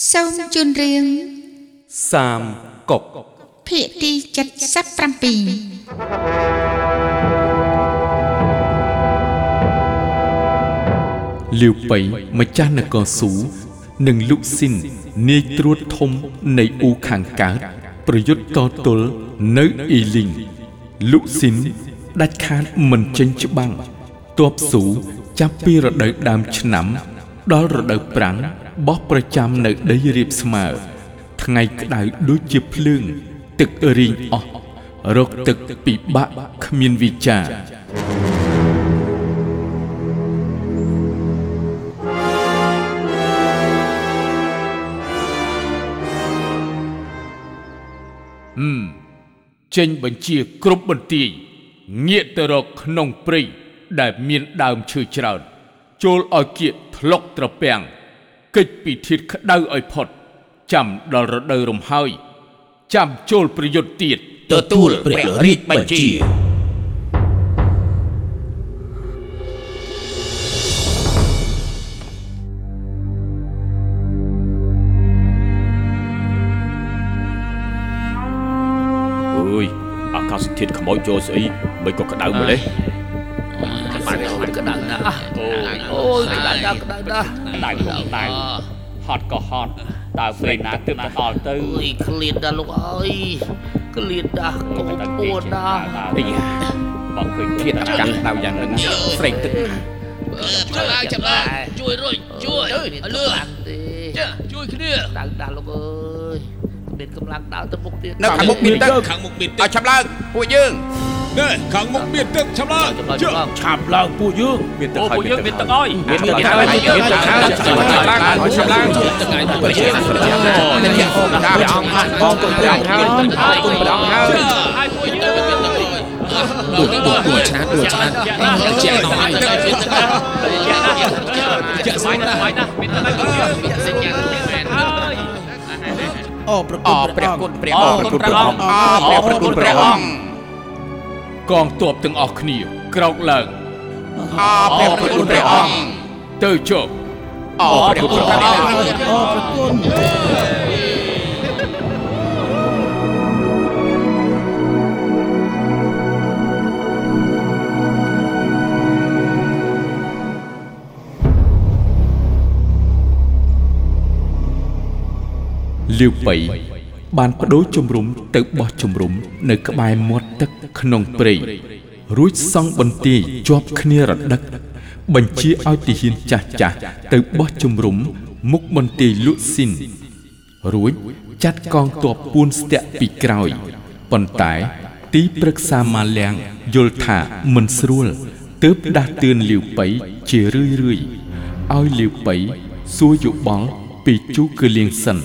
សូមជូនរឿងសាមគុកភាគទី77លាវប៉ៃម្ចាស់នគរស៊ូនិងលុកស៊ីននាយត្រួតធំនៃអ៊ូខាងកើតប្រយុទ្ធតទល់នៅអ៊ីលីងលុកស៊ីនដាច់ខាតមិនចេញច្បាំងទ័ពស៊ូចាប់ពីរដូវដើមឆ្នាំ ដល់រដូវប្រាំង បោះប្រចាំនៅដីរាបស្មើ ថ្ងៃក្តៅដូចជាភ្លើង ទឹករីងអស់រកទឹកពិបាកគ្មានវិចារចេញបញ្ជាគ្រប់បន្ទាយងាកទៅរកក្នុងព្រៃដែលមានដើមឈើច្រើនចូលឲ្យគៀកធ្លុកត្រពាំង កិច្ចពីធាតក្តៅឲ្យផុត ចាំដល់រដូវរំហើយ ចាំចូលប្រយុទ្ធទៀតទទួលព្រះរាជបញ្ជាអើយអាកាសធាតុខ្មោចចូលស្អីមិនក៏ក្តៅម្លេះបានអូនក្តៅ ណាស់អូយក្តៅណាស់ក្តៅណាស់ដៅលោកដៅហត់ក៏ហត់តើពេលណាទើបទៅដល់ទៅអើយឃ្លាតណាស់លោកអើយឃ្លាតណាស់កូនពួនណាស់អាយ៉ាបើឃើញធាតអាកាសក្តៅយ៉ាងហ្នឹងស្រេកទឹកចាំឡើងចាំឡើងជួយរួចជួយឲ្យលឿនទេជួយគ្នាក្តៅណាស់លោកអើយមានកម្លាំងដើរទៅមុខទៀតនៅខាងមុខមានទឹកខាងមុខមានទឹកឲ្យឆាប់ឡើងពួកយើង ណែខាងមុខមានទឹកឆាប់ឡើងចាំឡើងចាំឡើងឆាប់ឡើងពួកយើងមានទឹកអូហើយពួកយើងមានទឹកអើយមានទឹកឆាហើយប់ឡើងមានទឹកហើយឆាប់ឡើងឆាប់ឡើងឲ្យឆាប់ឡើងថ្ងៃនេះព្រះជាព្រះអង្គបងគុណព្រះអង្គហើយបងគុណព្រះអង្គហើយឲ្យពួកយើងដួលដួលដួលឆ្លាតដួលឆ្លាតជាក់ដល់ហើយជាស្មាយណាស់ស្មាយណាស់មានទឹកហើយសេចក្ដីមែនហើយអរព្រះគុណព្រះអង្គអរព្រះគុណព្រះអង្គអរព្រះគុណព្រះអង្គ កងទ័ពទាំងអស់គ្នា ក្រោកឡើងអរព្រះគុណព្រះអង្គទៅចុះអរព្រះគុណព្រះអង្គលាវប៉ៃបានបដូរជំរុំទៅបោះជំរុំនៅក្បែរមាត់ទឹក ក្នុងព្រៃរួចសង់បន្ទាយជាប់គ្នារដឹក បញ្ជាឲ្យទាហានចាស់ចាស់ទៅបោះជំរុំមុខបន្ទាយលក់ស៊ីនរួចចាត់កងទ័ពពួនស្ទាក់ពីក្រោយប៉ុន្តែទីប្រឹក្សាម៉ាលៀងយល់ថាមិនស្រួលទើបដាស់តឿនលាវប៉ៃជារឿយរឿយៗឲ្យលាវប៉ៃសួរយោបល់ពីជូគឺលៀងសិន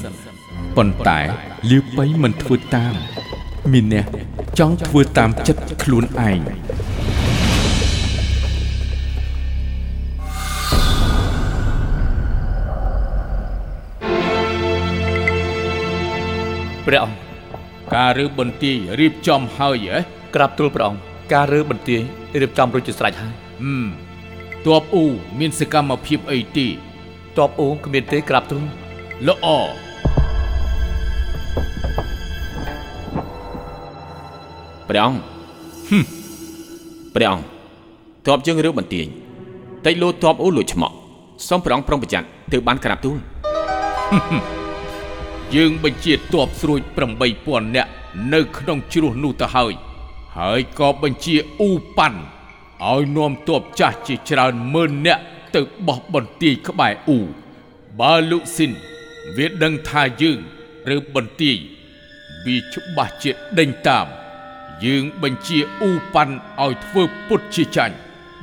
ប៉ុន្តែលាវប៉ៃមិនធ្វើតាមមីនះ ចង់ធ្វើតាមចិត្តខ្លួនឯងព្រះអង្គការរើបន្ទាយរៀបចំហើយហ៎ក្រាបទូលព្រះអង្គការរើបន្ទាយរៀបចំរួចជាស្រេចហើយហឹមទ័ពអ៊ូមានសកម្មភាពអីទេតបអូគ្មានទេក្រាបទូលល្អ ព្រះអង្គហឹមព្រះអង្គទ័ពយើងរើបន្ទាយតិចលោទ័ពអូលួចឆ្មក់សូមព្រះអង្គប្រុងប្រយ័ត្នទើបបានក្រាបទូលយើងបញ្ជាទ័ពស្រួច8000នាក់នៅក្នុងជ្រោះនោះទៅហើយ ហើយក៏បញ្ជាអ៊ូប៉ាន់ឲ្យនាំទ័ពចាស់ជាច្រើនម៉ឺននាក់ទៅបោះបន្ទាយក្បែរអ៊ូបើលុកស៊ីនវាដឹងថាយើង ឬបន្ទាយវាច្បាស់ជាដេញតាម យើងបញ្ជាអ៊ូប៉ាន់ឲ្យធ្វើពុតជាចាញ់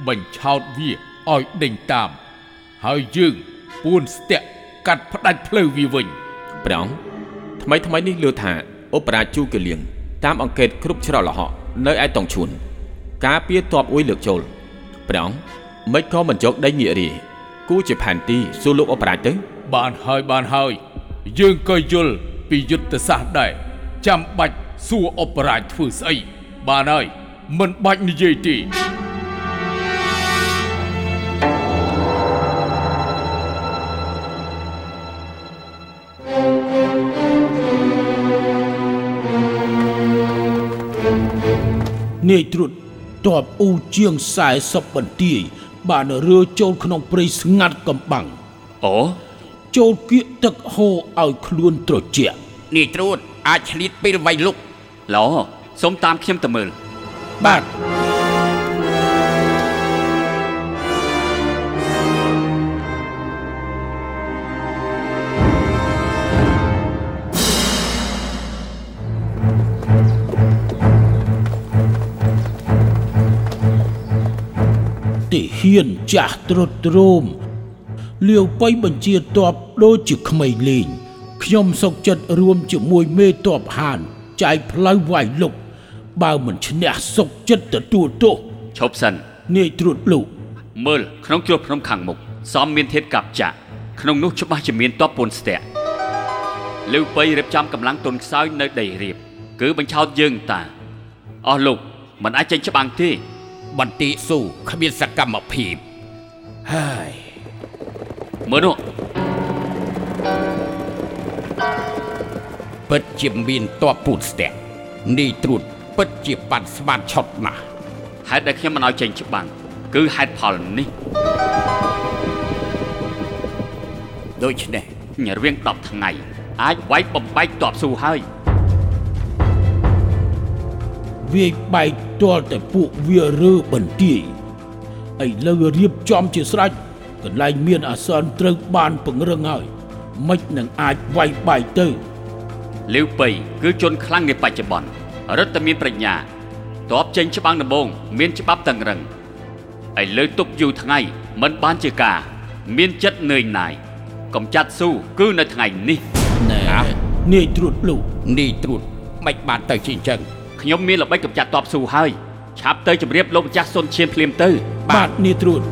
បញ្ឆោតវាឲ្យដេញតាម ហើយយើងពួនស្ទាក់កាត់ផ្ដាច់ផ្លូវវាវិញព្រះអង្គថ្មីថ្មីនេះលើថាឧបរាជជូកលៀងតាមអង្កេតគ្រប់ច្រកលហកនៅឯតុងឈួន ការពារទ័ពអ៊ុយលើកចូលព្រះអង្គមិនក៏មិនយកដីងាករាយគូជាផែនទីសួរលោកឧបរាជទៅ បានហើយបានហើយ យើងក៏យល់ពីយុទ្ធសាស្ត្រដែរចាំបាច់ សួរអបរាជធ្វើស្អីបានហើយមិនបាច់និយាយទេនាយត្រួតតបអ៊ូជាង40បន្ទាយបានរើចូលក្នុងព្រៃស្ងាត់កំបាំងអូចូលគៀកទឹកហូរឲ្យខ្លួនត្រជាក់នាយត្រួតអាចឆ្លៀតពេលវៃលុក ល្អសូមតាមខ្ញុំទៅមើលបាទទីហ៊ានចាស់ត្រុតត្រោមលាវបៃបញ្ជាតបដូចជាក្មេងលេងខ្ញុំសុកចិត្តរួមជាមួយមេតបហាន ចែកផ្លូវវាយលុកបើមិនឈ្នះសុកចិត្តទទួលទោសឈប់សិននាយត្រួតលោកមើលក្នុងជ្រុលភ្នំខាងមុខសមមានធាតកាប់ចាក់ក្នុងនោះច្បាស់ជាមានតបពូនស្ទាក់លឺបីរៀបចំកម្លាំងទុនខ្សោយនៅដីរៀបគឺបញ្ឆោតយើងតាអស់លោកមិនអាចចេញច្បាំងទេបន្ទាស៊ូគ្មានសកម្មភាពហើយមើលនោះ ជាមានតបពូតស្ទាក់នាយត្រួតពិតជាបាត់ស្មានឆុតណាស់ហេតុដែលខ្ញុំមិនឲ្យចេញច្បាំងគឺហេតុផលនេះដូច្នេះញរៀង10ថ្ងៃអាចវាយបំបែកតបស៊ូហើយវាយបែកទាល់តែពួកវារើបន្ទាយឥឡូវរៀបចំជាស្រេចកន្លែងមានអាសន្នត្រូវបានពង្រឹងហើយមិននឹងអាចវាយបែកទៅ លាវប៉ៃគឺជនខ្លាំងនៃបច្ចុប្បន្នរឹតតែមានប្រាជ្ញាតបចេញច្បាំងដំបងមានច្បាប់តឹងរឹងឥឡូវទប់យូរថ្ងៃមិនបានជាការ មានចិត្តនឿយណាយកំចាត់ស៊ូគឺនៅថ្ងៃនេះណែនាយត្រួតលោកនាយត្រួតមិនបានទៅជាអញ្ចឹងខ្ញុំមានល្បិចកំចាត់តបស៊ូហើយឆាប់ទៅជម្រាបលោកម្ចាស់សុនឈានភ្លាមទៅបាទនាយត្រួត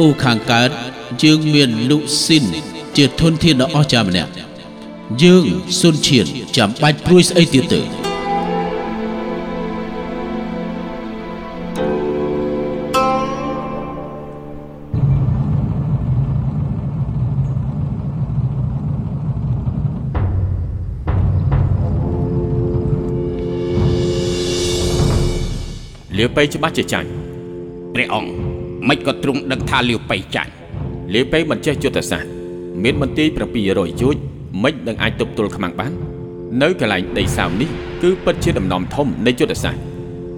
អូខាងកើតយើងមានលុស៊ីនជាធនធានដ៏អស្ចារ្យម្នាក់យើងសុនឈៀនចាំបាច់ព្រួយស្អីទៀតទៅលាវប៉ៃច្បាស់ជាចាញ់ព្រះអង្គ មិនក៏ទ្រង់ដឹងថាលាវបៃចាញ់លាវប៉ៃមិនចេះយុទ្ធសាស្ត្រមានមន្ទីរ700ជួចមិននឹងអាចទប់ទល់ខ្មាំងបាន នៅកន្លែងដីសើមនេះគឺពិតជាដំណំធំនៃយុទ្ធសាស្ត្រ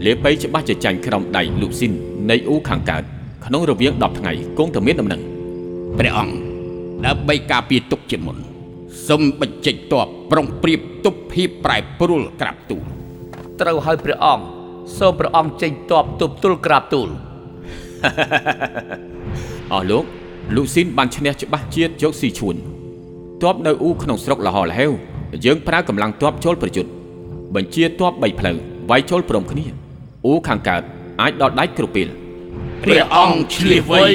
លាវប៉ៃច្បាស់ជាចាញ់ក្រោមដៃលូស៊ីននៃអ៊ូខាងកើតក្នុងរវាង10ថ្ងៃគង់តែមានដំណឹងព្រះអង្គដើម្បីការពារទុកជាមុនសូមបញ្ចេញតបប្រុងប្រៀបទប់ភាពប្រែប្រួលក្រាបទូលត្រូវហើយព្រះអង្គសូមព្រះអង្គចេញតបទប់ទល់ក្រាបទូល អស់លោកលូស៊ីនបានឈ្នះច្បាស់ជាតិយកស៊ីឈួនទ័ពនៅអ៊ូក្នុងស្រុកលហលហេវយើងប្រើកម្លាំងទ័ពចូលប្រយុទ្ធបញ្ជាទ័ព3ផ្លូវវាយចូលព្រមគ្នាអ៊ូខាងកើតអាចដល់ដៃគ្រប់ពេលព្រះអង្គឆ្លៀសវៃ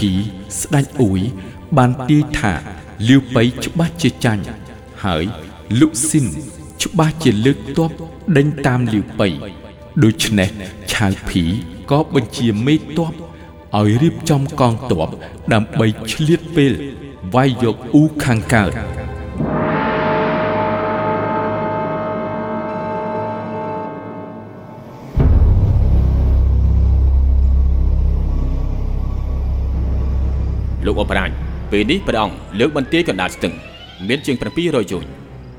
ភីស្ដេចអ៊ួយបានទាយថាលាវប៉ៃច្បាស់ជាចាញ់ហើយលុស៊ីនច្បាស់ជាលើកទ័ពដេញតាមលាវប៉ៃដូច្នេះឆាវភីក៏បញ្ជាមេទ័ពឲ្យរៀបចំកងទ័ពដើម្បីឆ្លៀតពេលវាយយកអ៊ូខាងកើត លោកអបរាជពេលនេះព្រះអង្គលើកបន្ទាយកណ្ដាលស្ទឹង មានជាង700ជួញ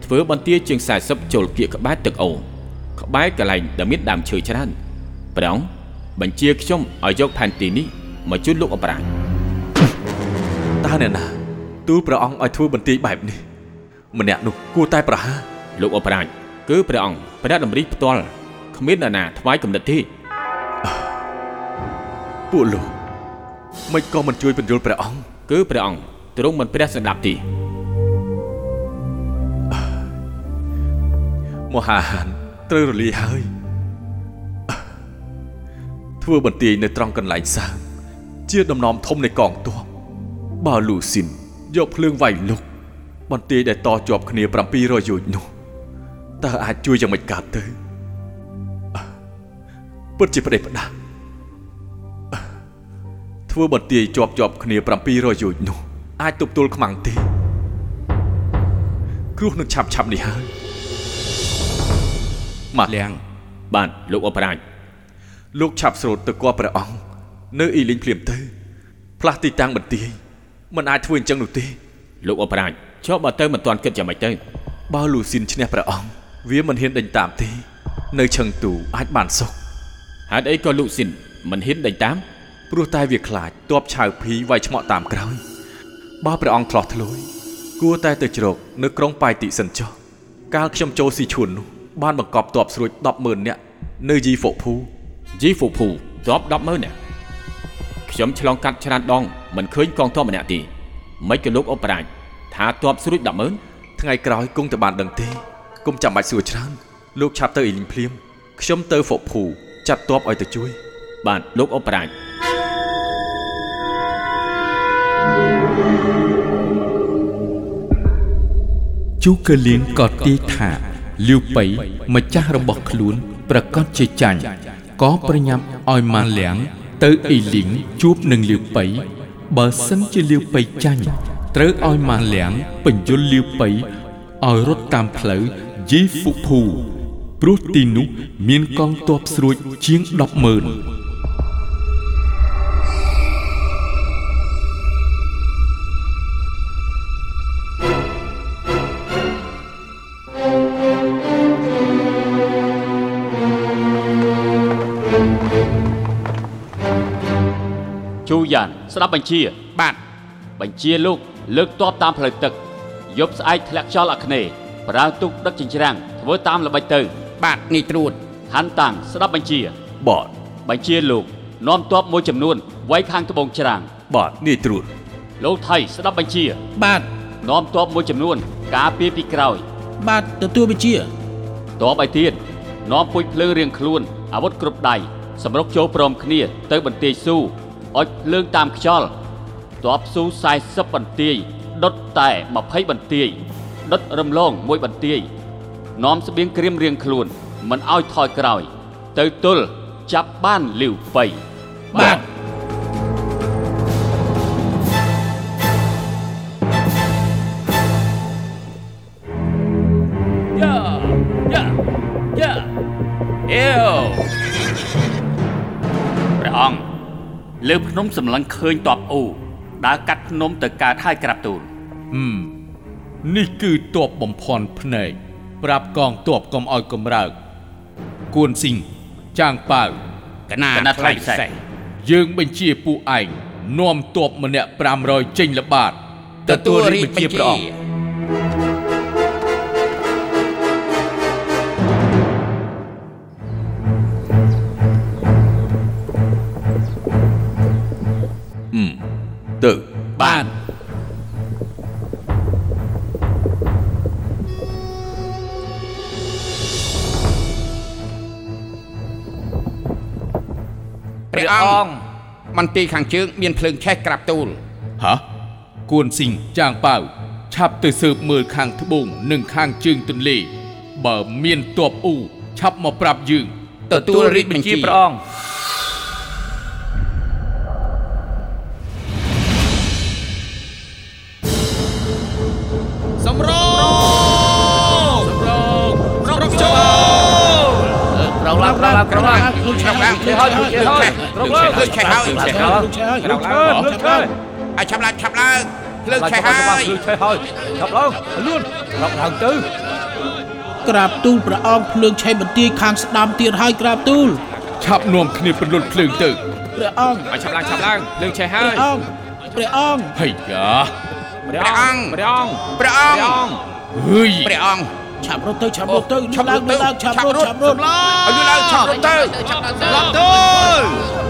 ធ្វើបន្ទាយជាង40ចូលគៀកក្បែរទឹកអូក្បែរកន្លែងដែលមានដើមឈើច្រើនព្រះអង្គបញ្ជាខ្ញុំឲ្យយកផែនទីនេះមកជូនលោកអបរាជតើអ្នកណាទូលព្រះអង្គឲ្យធ្វើបន្ទាយបែបនេះម្នាក់នោះគួរតែប្រហារលោកអបរាជគឺព្រះអង្គព្រះតម្រិះផ្ទាល់គ្មាននរណាថ្វាយគំនិតទេពួកលោក មិនក៏មិនជួយបញ្យល់ព្រះអង្គគឺព្រះអង្គទ្រង់មិនព្រះសម្ដាប់ទេមហាហានត្រូវរលាយហើយធ្វើបន្ទាយនៅត្រង់កន្លែងសើជាដំណំធំនៃកងទ័ពបើលូស៊ីនយកភ្លើងវាយលុកបន្ទាយដែលតជាប់គ្នា700យោជន៍នោះតើអាចជួយយ៉ាងម៉េចកើតទៅអឺពិតជាផ្ដេសផ្ដាស់អឺ ធ្វើបន្ទាយជាប់ជាប់គ្នា700យោជន៍នោះអាចទប់ទល់ខ្មាំងទេគ្រោះនឹងឆាប់ឆាប់នេះហើយម៉ាត់លៀងបាទលោកអបរាជលោកឆាប់ស្រូតទៅគាល់ព្រះអង្គនៅអ៊ីលីងភ្លាមទៅ ផ្លាស់ទីតាំងបន្ទាយมันអាចធ្វើអញ្ចឹងនោះទេលោកអបរាជចុះបើទៅមិនទាន់គិតយ៉ាងម៉េចទៅបើលូស៊ីនឈ្នះព្រះអង្គវាមិនហ៊ានដេញតាមទេ នៅឈឹងទូអាចបានសុខហេតុអីក៏លោកស៊ីនមិនហ៊ានដេញតាម ព្រោះតែវាខ្លាចទ័ពឆៅភីវាយឆ្មក់តាមក្រោយបើព្រះអង្គឆ្លោះធ្លួយគួរតែទៅជ្រកនៅក្រុងប៉ៃតិសិនចុះកាលខ្ញុំចូលស៊ីឈួននោះបានបង្កប់ទ័ពស្រួច100000នាក់នៅយីហ្វូភូជីហ្វូភូទ័ព100000នាក់ខ្ញុំឆ្លងកាត់ច្រើនដងមិនឃើញកងទ័ពម្នាក់ទេមិនក៏លោកអបរាជថាទ័ពស្រួច100000ថ្ងៃក្រោយគង់តែបានដឹងទេគុំចាំបាច់សួរច្រើនលោកឆាប់ទៅអ៊ីលីងភ្លាមខ្ញុំទៅហ្វូភូចាត់ទ័ពឲ្យទៅជួយ បាទលោកអបរាជ ជូកើលៀងក៏ទាយថាលាវប៉ៃម្ចាស់របស់ខ្លួនប្រកាសជាចាញ់ក៏ប្រញាប់ឲ្យម៉ាលៀងទៅអ៊ីលីងជួបនឹងលាវប៉ៃបើសិនជាលាវប៉ៃចាញ់ត្រូវឲ្យម៉ាលៀងបញ្យលលាវប៉ៃឲ្យរត់តាមផ្លូវយីហ្វុភូព្រោះទីនោះមានកងទ័ពស្រួចជាង100000ជូ ស្ដាប់បញ្ជា បាទបញ្ជាលោកលើកទ័ពតាមផ្លូវទឹកយប់ស្អែកធ្លាក់ខ្យល់អាគ្នេយ៍ប្រើទូកដឹកចិញ្ច្រាំងធ្វើតាមល្បិចទៅ បាទនេះត្រួតហាន់តាំងស្ដាប់បញ្ជាបាទបញ្ជាលោកនាំទ័ពមួយចំនួនវាយខាងត្បូងច្រាំងបាទនាយត្រួតលោកថៃស្ដាប់បញ្ជា បាទនាំទ័ពមួយចំនួន ការពារពីក្រោយ បាទទទួលបញ្ជាទ័ពឯទៀតនាំពុជភ្លើងរៀងខ្លួនអាវុធគ្រប់ដៃសម្រុកចូលព្រមគ្នា ទៅបន្ទាយស៊ូ អុចភ្លើងតាមខ្យល់ទ័ពស៊ូ40បន្ទាយដុតតែ20បន្ទាយដុតរំលងមួយបន្ទាយនាំស្បៀងក្រៀមរៀងខ្លួនមិនឲ្យថយក្រោយ ទៅទល់ចាប់បានលីវប៉ៃបាទ លើភ្នំសម្លឹងឃើញតបអ៊ូដើរកាត់ភ្នំទៅកើតហើយក្រាបទូលហឹមនេះគឺទ័ពបំផន់ភ្នែកប្រាប់កងទ័ពកុំឲ្យកំរើកគួនស៊ីងចាងប៉ាវកណាកណាត់ថ្លៃពិសេសយើងបញ្ជាពួកឯងនាំទ័ពម្នាក់500ចេញល្បាតទទួលរាជបញ្ជាព្រះអង្គ បាទព្រះអង្គមន្ទីរខាងជើងមានភ្លើងឆេះក្រាបទូលហ៎គួនស៊ីងចាងប៉ាវឆាប់ទៅស៊ើបមើលខាងត្បូងនិងខាងជើងទន្លេបើមានទ័ពអ៊ូឆាប់មកប្រាប់យើងទទួលរាជបញ្ជាព្រះអង្គ ភ្លើងភ្លើងឆេះហើយលោកឆេះហើយលោកឆេះហើយលោកឆេះហើយលោកឆេះហើយឲ្យឆាប់ឡើងឆាប់ឡើងភ្លើងឆេះហើយឆេះហើយឆាប់ឡើងលឿនក្រោកឡើងទៅក្រាបទូលព្រះអង្គភ្លើងឆេះបន្ទាយខាងស្ដាំទៀតហើយក្រាបទូលឆាប់នាំគ្នាពន្លត់ភ្លើងទៅព្រះអង្គឲ្យឆាប់ឡើងឆាប់ឡើងលើកឆេះហើព្រះយអង្គព្រះអង្គហីយ៉ាព្រះអង្គព្រះអង្គព្រះអង្គហឺយព្រះអង្គឆាប់រត់ទៅឆាប់រត់ទៅឆាប់រត់ទៅឡើងឆាប់រត់ឆាប់រត់ឲ្យលឿនឡើងឆាប់រត់ទៅចាប់ឡើងទៅ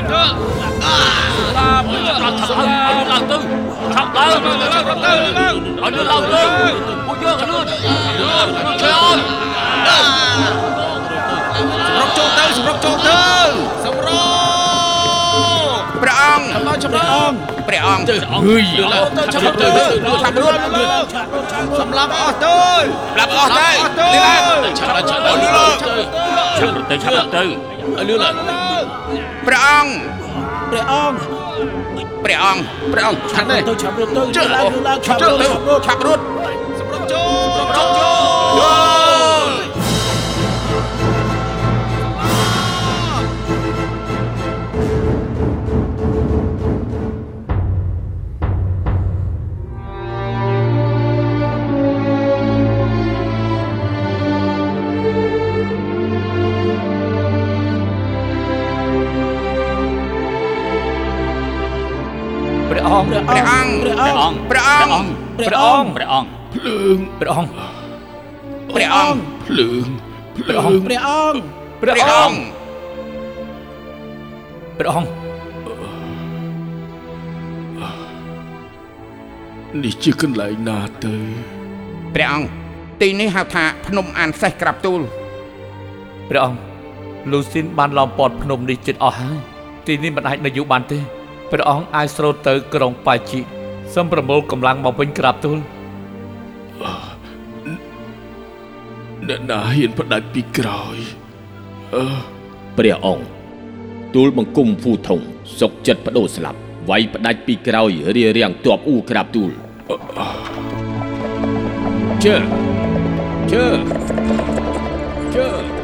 ឡើងទៅឡើងទៅឡើងឡើងទៅឆាប់ឡើងឡើងឡើងឡើងទៅឡើងឲ្យលឿនឡើងទៅពួកយើងឲ្យលឿនលឿនជួយអើយសម្រុកចូលទៅសម្រុកចូលទៅសម្រងព្រះអង្គព្រះអង្គហឺយចាំទៅចាំរួតសម្លាប់អស់ទៅសម្លាប់អស់ទៅលឿនឆាប់ឆាប់ទៅឆាប់ទៅឆាប់ទៅលឿនឡើង ព្រះអង្គព្រះអង្គព្រះអង្គព្រះអង្គឆាប់ទៅទៅឆាប់រត់ទៅឡើងឡើងឆាប់រឆាប់ត់ទៅឆាប់រត់ឆាប់រត់ ព្រះអង្គព្រះអង្គព្រះអង្គព្រះអង្គព្រះអង្គព្រះអង្គភ្លើងព្រះអង្គព្រះអង្គភ្លើងភ្លើងព្រះអង្គព្រះព្រះអអង្គង្គព្រះអង្គនេះជាកន្លែងណាទៅព្រះអង្គទីនេះហៅថាភ្នំអានសេះក្រាបទូលព្រះអង្គលូស៊ីនបានឡោមព័ទ្ធភ្នំនេះជិតអស់ហើយទីនេះមិនអាចនៅយូរបានទេ ព្រះអង្គអាចស្រូតទៅក្រុងប៉ាជីសូមប្រមូលកម្លាំងមកវិញក្រាបទូលអ្នកណាហ៊ានផ្ដាច់ពីក្រោយអឺព្រះអង្គទូលបង្គំភូថងសុកចិត្តបដូរស្លាប់វាយផ្ដាច់ពីក្រោយរារាំងទ័ពអ៊ូក្រាបទូលជើជើជើ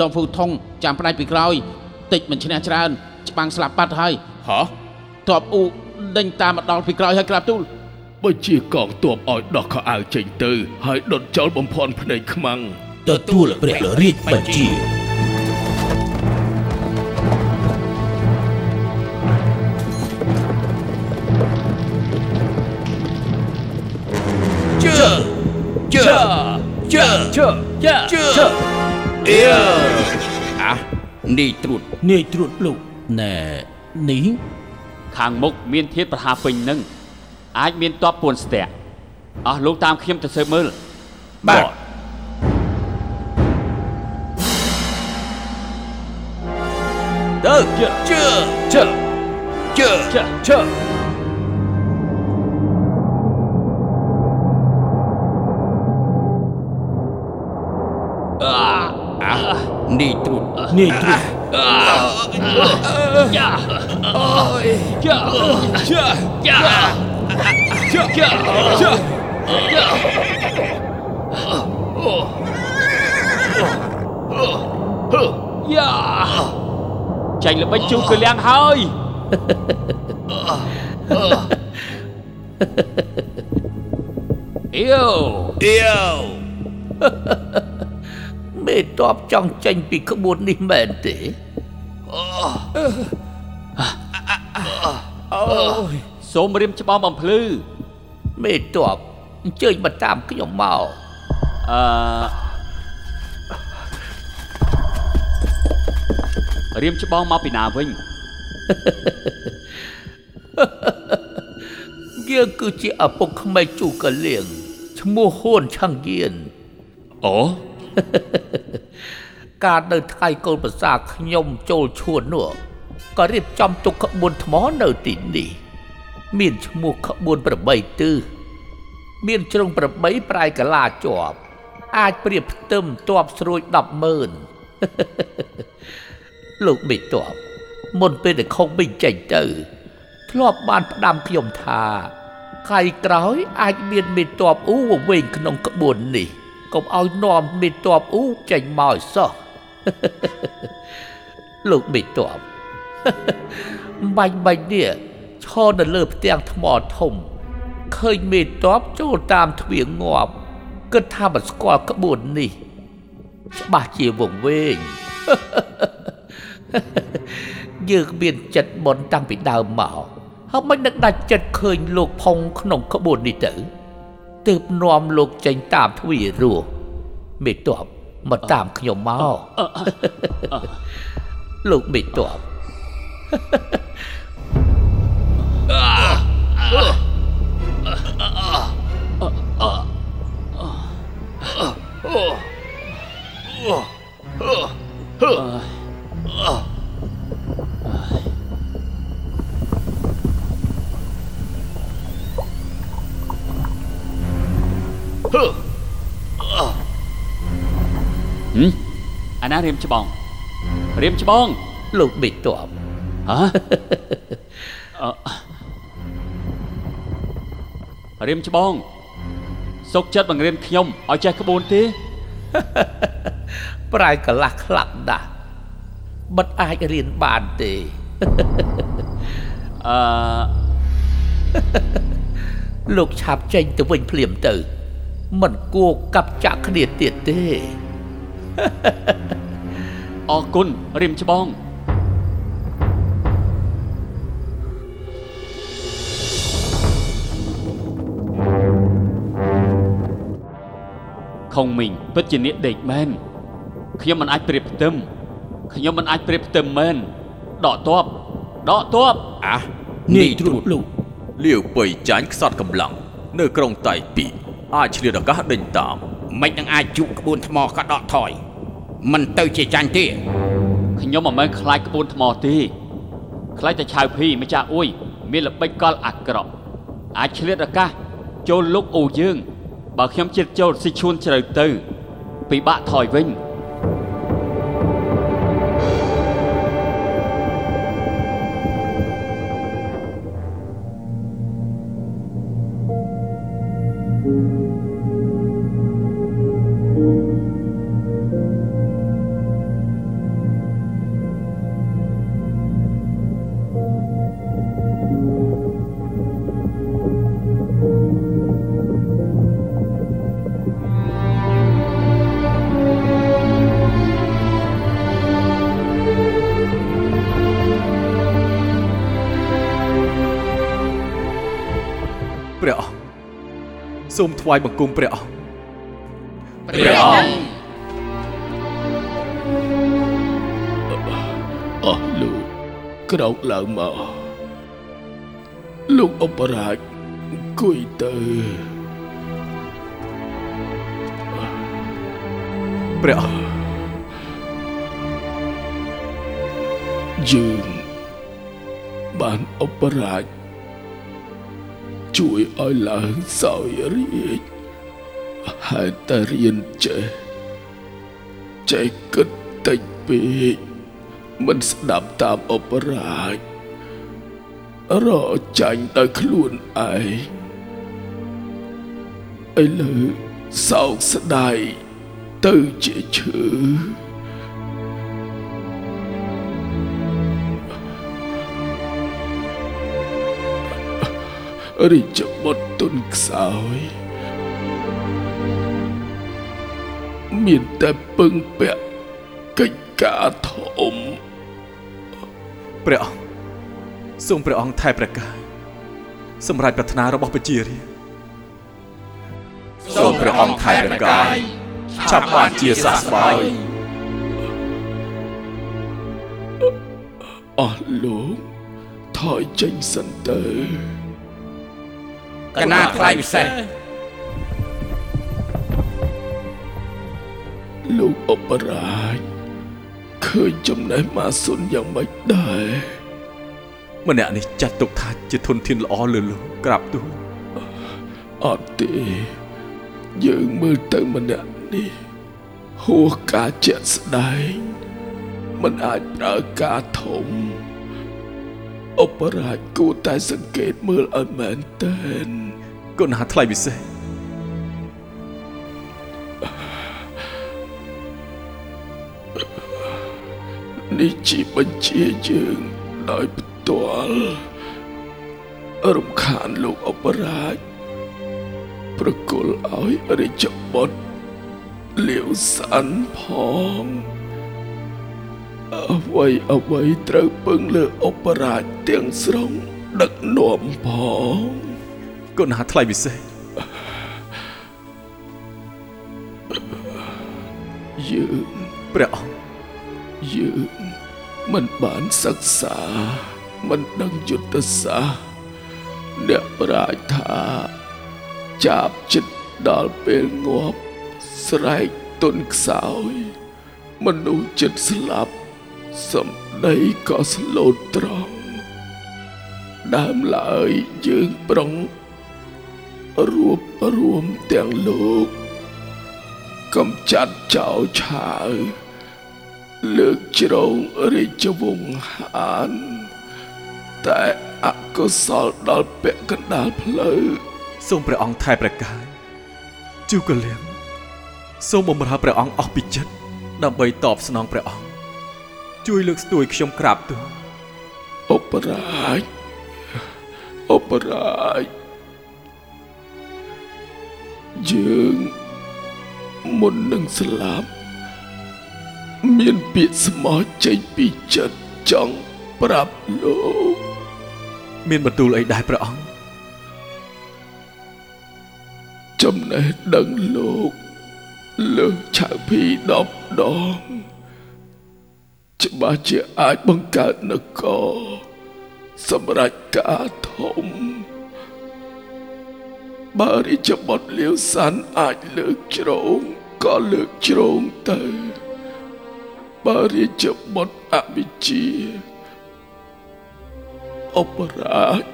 តបហ្វូថងចាំផ្ដាច់ពីក្រោយតិចមិនឈ្នះច្រើនច្បាំងស្លាប់បាត់ហើយហ៎តបអ៊ូដេញតាមមកដល់ពីក្រោយហើយក្រាបទូលបើជាកងទ័ពឲ្យដោះខោអាវចេញទៅហើយដុតចោលបំភ័ន្តភ្នែកខ្មាំងទទួលព្រះរាជបញ្ជាជើជើជើជើជើជើ អៀអានេះត្រួតនាយត្រួតលោកណែនេះខាងមុខមានធាតុប្រហារពេញនឹងអាចមានតបពួនស្ទាក់អស់លោកតាមខ្ញុំទៅស៊ើបមើលបាទទៅជើជើជើជើជើ នេះត្រួតនាយត្រួតយ៉ាយ៉ា មេតបចង់ចេញពីក្បួននេះមែនទេសូមរៀមច្បងបំភ្លឺមេតបអញ្ជើញមកតាមខ្ញុំមកអឺរៀមច្បងមកពីណាវិញយើងគឺជាឪពុកក្មេកជូកលៀងឈ្មោះហ៊ួនឆាំងយៀនអូ កាលនៅថ្ងៃកូនប្រសាខ្ញុំចូលឈួននោះក៏រៀបចំទុកក្បួនថ្មនៅទីនេះ មានឈ្មោះក្បួន8ទិសមានជ្រុង8ប្រែកលាជាប់ អាចប្រៀបផ្ទឹមតបស្រួយ100000លោកមេតបមុនពេលដែលខុងវិញចេញទៅ ធ្លាប់បានផ្ដាំខ្ញុំថាថ្ងៃក្រោយអាចមានមេតបអ៊ូវវិញក្នុងក្បួននេះកុំឲ្យនាំមេតបអ៊ូចេញមកឲ្យសោះ លោកមេតបបាញ់បាញ់នេះឈឈរនៅលើផ្ទាំងថ្មធំឃើញមេតបចូលតាមទ្វារងាប់គិតថាមិនស្គាល់ក្បួននេះ ច្បាស់ជាវង្វេងយើងមានចិត្តបនតាំងពីដើមមកហើយមិននឹកដាច់ចិត្តឃើញលោកផុងក្នុងក្បួននេះទៅទើបនាំលោកចេញតាមទ្វាររស់មេតប មកតាមខ្ញុំមកលោកមេតប អាណារៀមច្បងរៀមច្បងលោកមេតបហ៎អឺរៀមច្បងសុកចិត្តបង្រៀនខ្ញុំឲ្យចេះក្បួនទេប្រែកន្លះខ្លាំងណាស់មិនអាចរៀនបានទេអឺលោកឆាប់ចេញទៅវិញភ្លាមទៅ មិនគួរកាប់ចាក់គ្នាទៀតទេ អរគុណរៀមច្បងខុងមីងពិតជានាគដេកមែនខ្ញុំមិនអាចប្រៀបផ្ទឹមខ្ញុំមិនអាចប្រៀបផ្ទឹមមែនដកតបដកតបអានាយត្រួតលោកលាវពៃចាញ់ខ្សត់កម្លាំងនៅក្រុងតៃពីអាចឆ្លៀតឱកាសដេញតាម មិននឹងអាចជក់ក្បួនថ្មក៏ដកថយមិនទៅជាចាញ់ទេខ្ញុំមិនមែនខ្លាចក្បួនថ្មទេខ្លាចតែឆៅភីម្ចាស់អួយមានល្បិចកលអាក្រក់អាចឆ្លៀតឱកាសចូលលុកអូយើង បើខ្ញុំជិតចូលស៊ីឈួនជ្រៅទៅពិបាកថយវិញ ព្រះអង្គសូមថ្វាយបង្គំព្រះអង្គព្រះអង្គអស់លោកក្រោកឡើងមកលោកអបរាជអង្គុយទៅព្រះអង្គយើងបានអបរាជ ជួយឲ្យឡើងសោយរាជហើយតែរៀនចេះចេះគិតតិចពេកមិនស្ដាប់តាមអបរាជរកចាញ់ដោយខ្លួនឯងឥឡូវសោកស្ដាយទៅជាឈឺ រាជបុត្រទុនខ្សោយ មានតែពឹងពាក់កិច្ចការធំព្រះអង្គសូមព្រះអង្គថែប្រកាសសម្រាប់ប្រាថ្នារបស់ប្រជារាស្ត្រសូមព្រះអង្គថែប្រកាសឆាប់បានជាសះស្បើយអស់លោកថយចេញសិនទៅ កណាថ្លៃពិសេសលោកអបរាជឃើញចំណេះម៉ាស៊ុនយ៉ាងម៉េចដែរម្នាក់នេះចាត់ទុកថាជាធនធានល្អលើលោកក្រាបទូលអត់ទេយើងមើលទៅម្នាក់នេះហួសការជាក់ស្ដែងមិនអាចប្រើការធំអបរាជគួរតែសង្កេតមើលឲ្យមែនទែ នគុណណាថ្លៃពិសេសនេះជាបញ្ជាយើងដោយផ្ទាល់រំខានលោកអបរាជប្រគល់ឲ្យរាជបុត្រលាវសាន់ផងអ្វីអ្វីត្រូវពឹងលើអបរាជទាំងស្រុងដឹកនាំផង កូនណាថ្លៃពិសេសយើងព្រះអង្គយើងមិនបានសិក្សាមិនដឹងយុទ្ធសាស្ត្រអ្នកប្រាជ្ញថាចាប់ចិត្តដល់ពេលងាប់ស្រែកទុនខ្សោយ មនុស្សចិត្តស្លាប់សំដីក៏ស្លូតត្រង់ដើមឡើយយើងប្រុង រួបរួមទាំងលោកកំចាត់ចោលឆាវលើកជ្រងរាជវង្សហាន តែអកុសលដល់ពាក់កណ្ដាលផ្លូវសូមព្រះអង្គថែប្រកាយជូកលៀងសូមបម្រើព្រះអង្គអស់ពីចិត្តដើម្បីតបស្នងព្រះអង្គជួយលើកស្ទួយខ្ញុំក្រាបទូលអបរាជអបរាជ យើងមុននឹងស្លាប់មានពាក្យស្មោះចេញពីចិត្តចង់ប្រាប់លោកមានបន្ទូលអីដែរព្រះអង្គចំណេះដឹងលោកលើសឆៅភីដប់ដងច្បាស់ជាអាចបង្កើតនគរសម្រាប់ការធំ បើរាជបុត្រលាវសាន់អាចលើកជ្រងក៏លើកជ្រងទៅបើរាជបុត្រអវិជ្ជាអបរាជ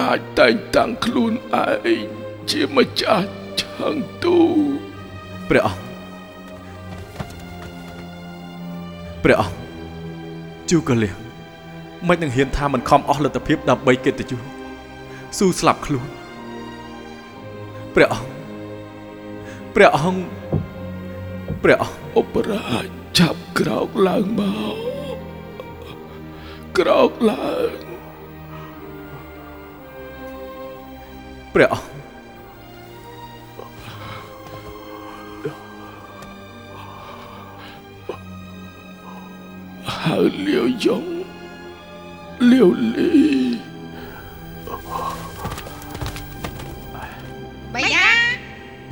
អាចតែងតាំងខ្លួនឯងជាម្ចាស់ឆាងទូព្រះអង្គព្រះអង្គជូកលៀងមិននឹងហ៊ានថាមិនខំអស់លទ្ធភាពដើម្បីកិត្តិយសស៊ូស្លាប់ខ្លួន ព្រះអង្គព្រះអង្គព្រះអង្គអបរាជចាប់ក្រោកឡើងមកក្រោកឡើងព្រះអង្គហើយលាវយ៉ងលាវលី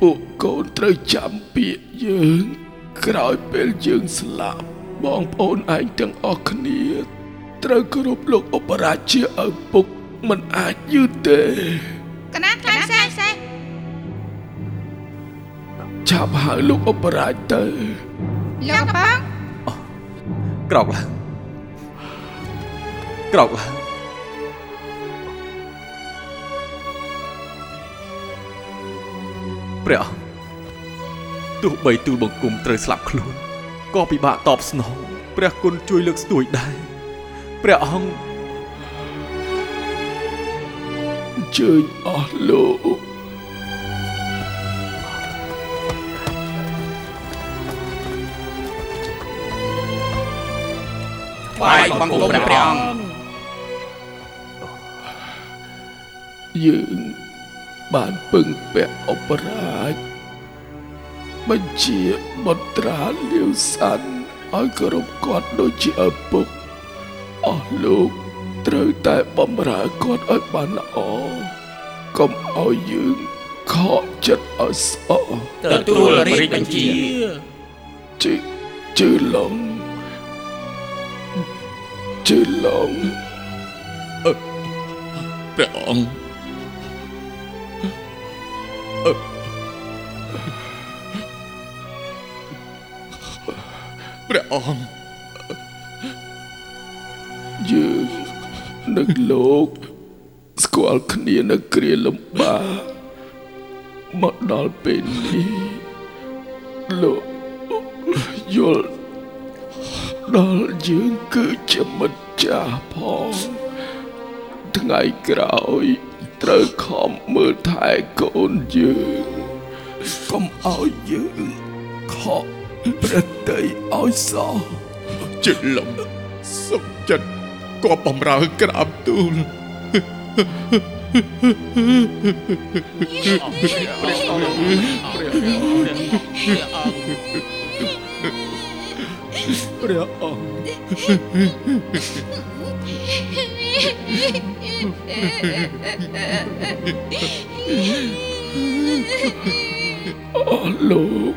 ពួកកូនត្រូវចាំពាក្យយើង ក្រោយពេលយើងស្លាប់បងប្អូនឯងទាំងអស់គ្នា ត្រូវគោរពលោកអបរាជជាឪពុកមិនអាចយឺតទេកណាត់ខ្លាំងសេះសេះចាប់ហើយលោកអបរាជទៅលោកបងក្រោកឡើងក្រោកឡើង ព្រះអង្គទោះបីទូលបង្គំត្រូវស្លាប់ខ្លួនក៏ពិបាកតបស្នងព្រះគុណជួយលើកស្ទួយដែរព្រះអង្គអញ្ជើញអស់លោកបាយបង្គំព្រះអង្គយើង បានពឹងពាក់អបរាជបញ្ជាបុត្រាលាវសាន់ឲ្យគោរពគាត់ដូចជាឪពុកអស់លោកត្រូវតែបំរើគាត់ឲ្យបានល្អកុំឲ្យយើងខកចិត្តឲ្យស្អកទទួលរាជបញ្ជាជឺជឺឡងជឺឡងព្រះអង្គ ព្រះអង្គយើងនឹងលោកស្គាល់គ្នានៅគ្រាលំបាកមកដល់ពេលនេះលោកយល់ដល់យើងគឺជាមិត្តចាស់ផងថ្ងៃក្រោយត្រូវខំមើលថែកូនយើងកុំឲ្យយើងខក ប្រតិឲ្យសោះជិលំសុខចិត្តក៏បំរើក្រាបទូលព្រះអង្គអូលោក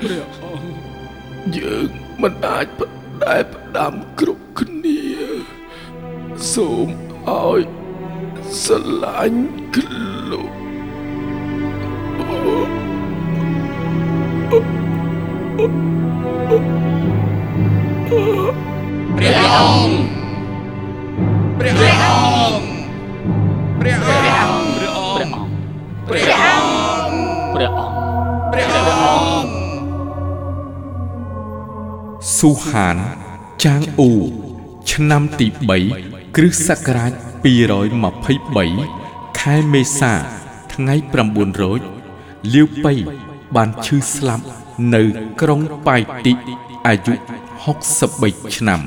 ព្រះអង្គ យើងមិនអាចបដែផ្ដាំគ្រប់គ្នា សូមឲ្យស្រឡាញ់ខ្លួនព្រះអង្គ ស៊ូហាន ចាងអ៊ូឆ្នាំទី3គ្រិស្តសករាជ223ខែមេសា ថ្ងៃ9រោចលាវប៉ៃបានឈឺស្លាប់នៅក្រុងប៉ៃតិអាយុ63ឆ្នាំ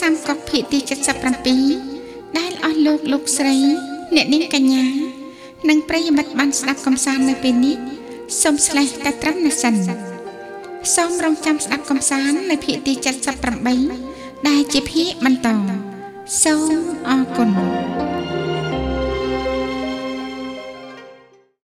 សាមកុកភាគទី77ដែលអស់លោកលោកស្រី អ្នកនាងកញ្ញា និងប្រិយមិត្តបានស្ដាប់កំសាន្តនៅពេលនេះសូមស្លេះតែត្រឹមនេះសិនសូមរងចាំស្ដាប់កំសាន្តនៅភាគទី78ដែលជាភាគបន្តសូមអរគុណ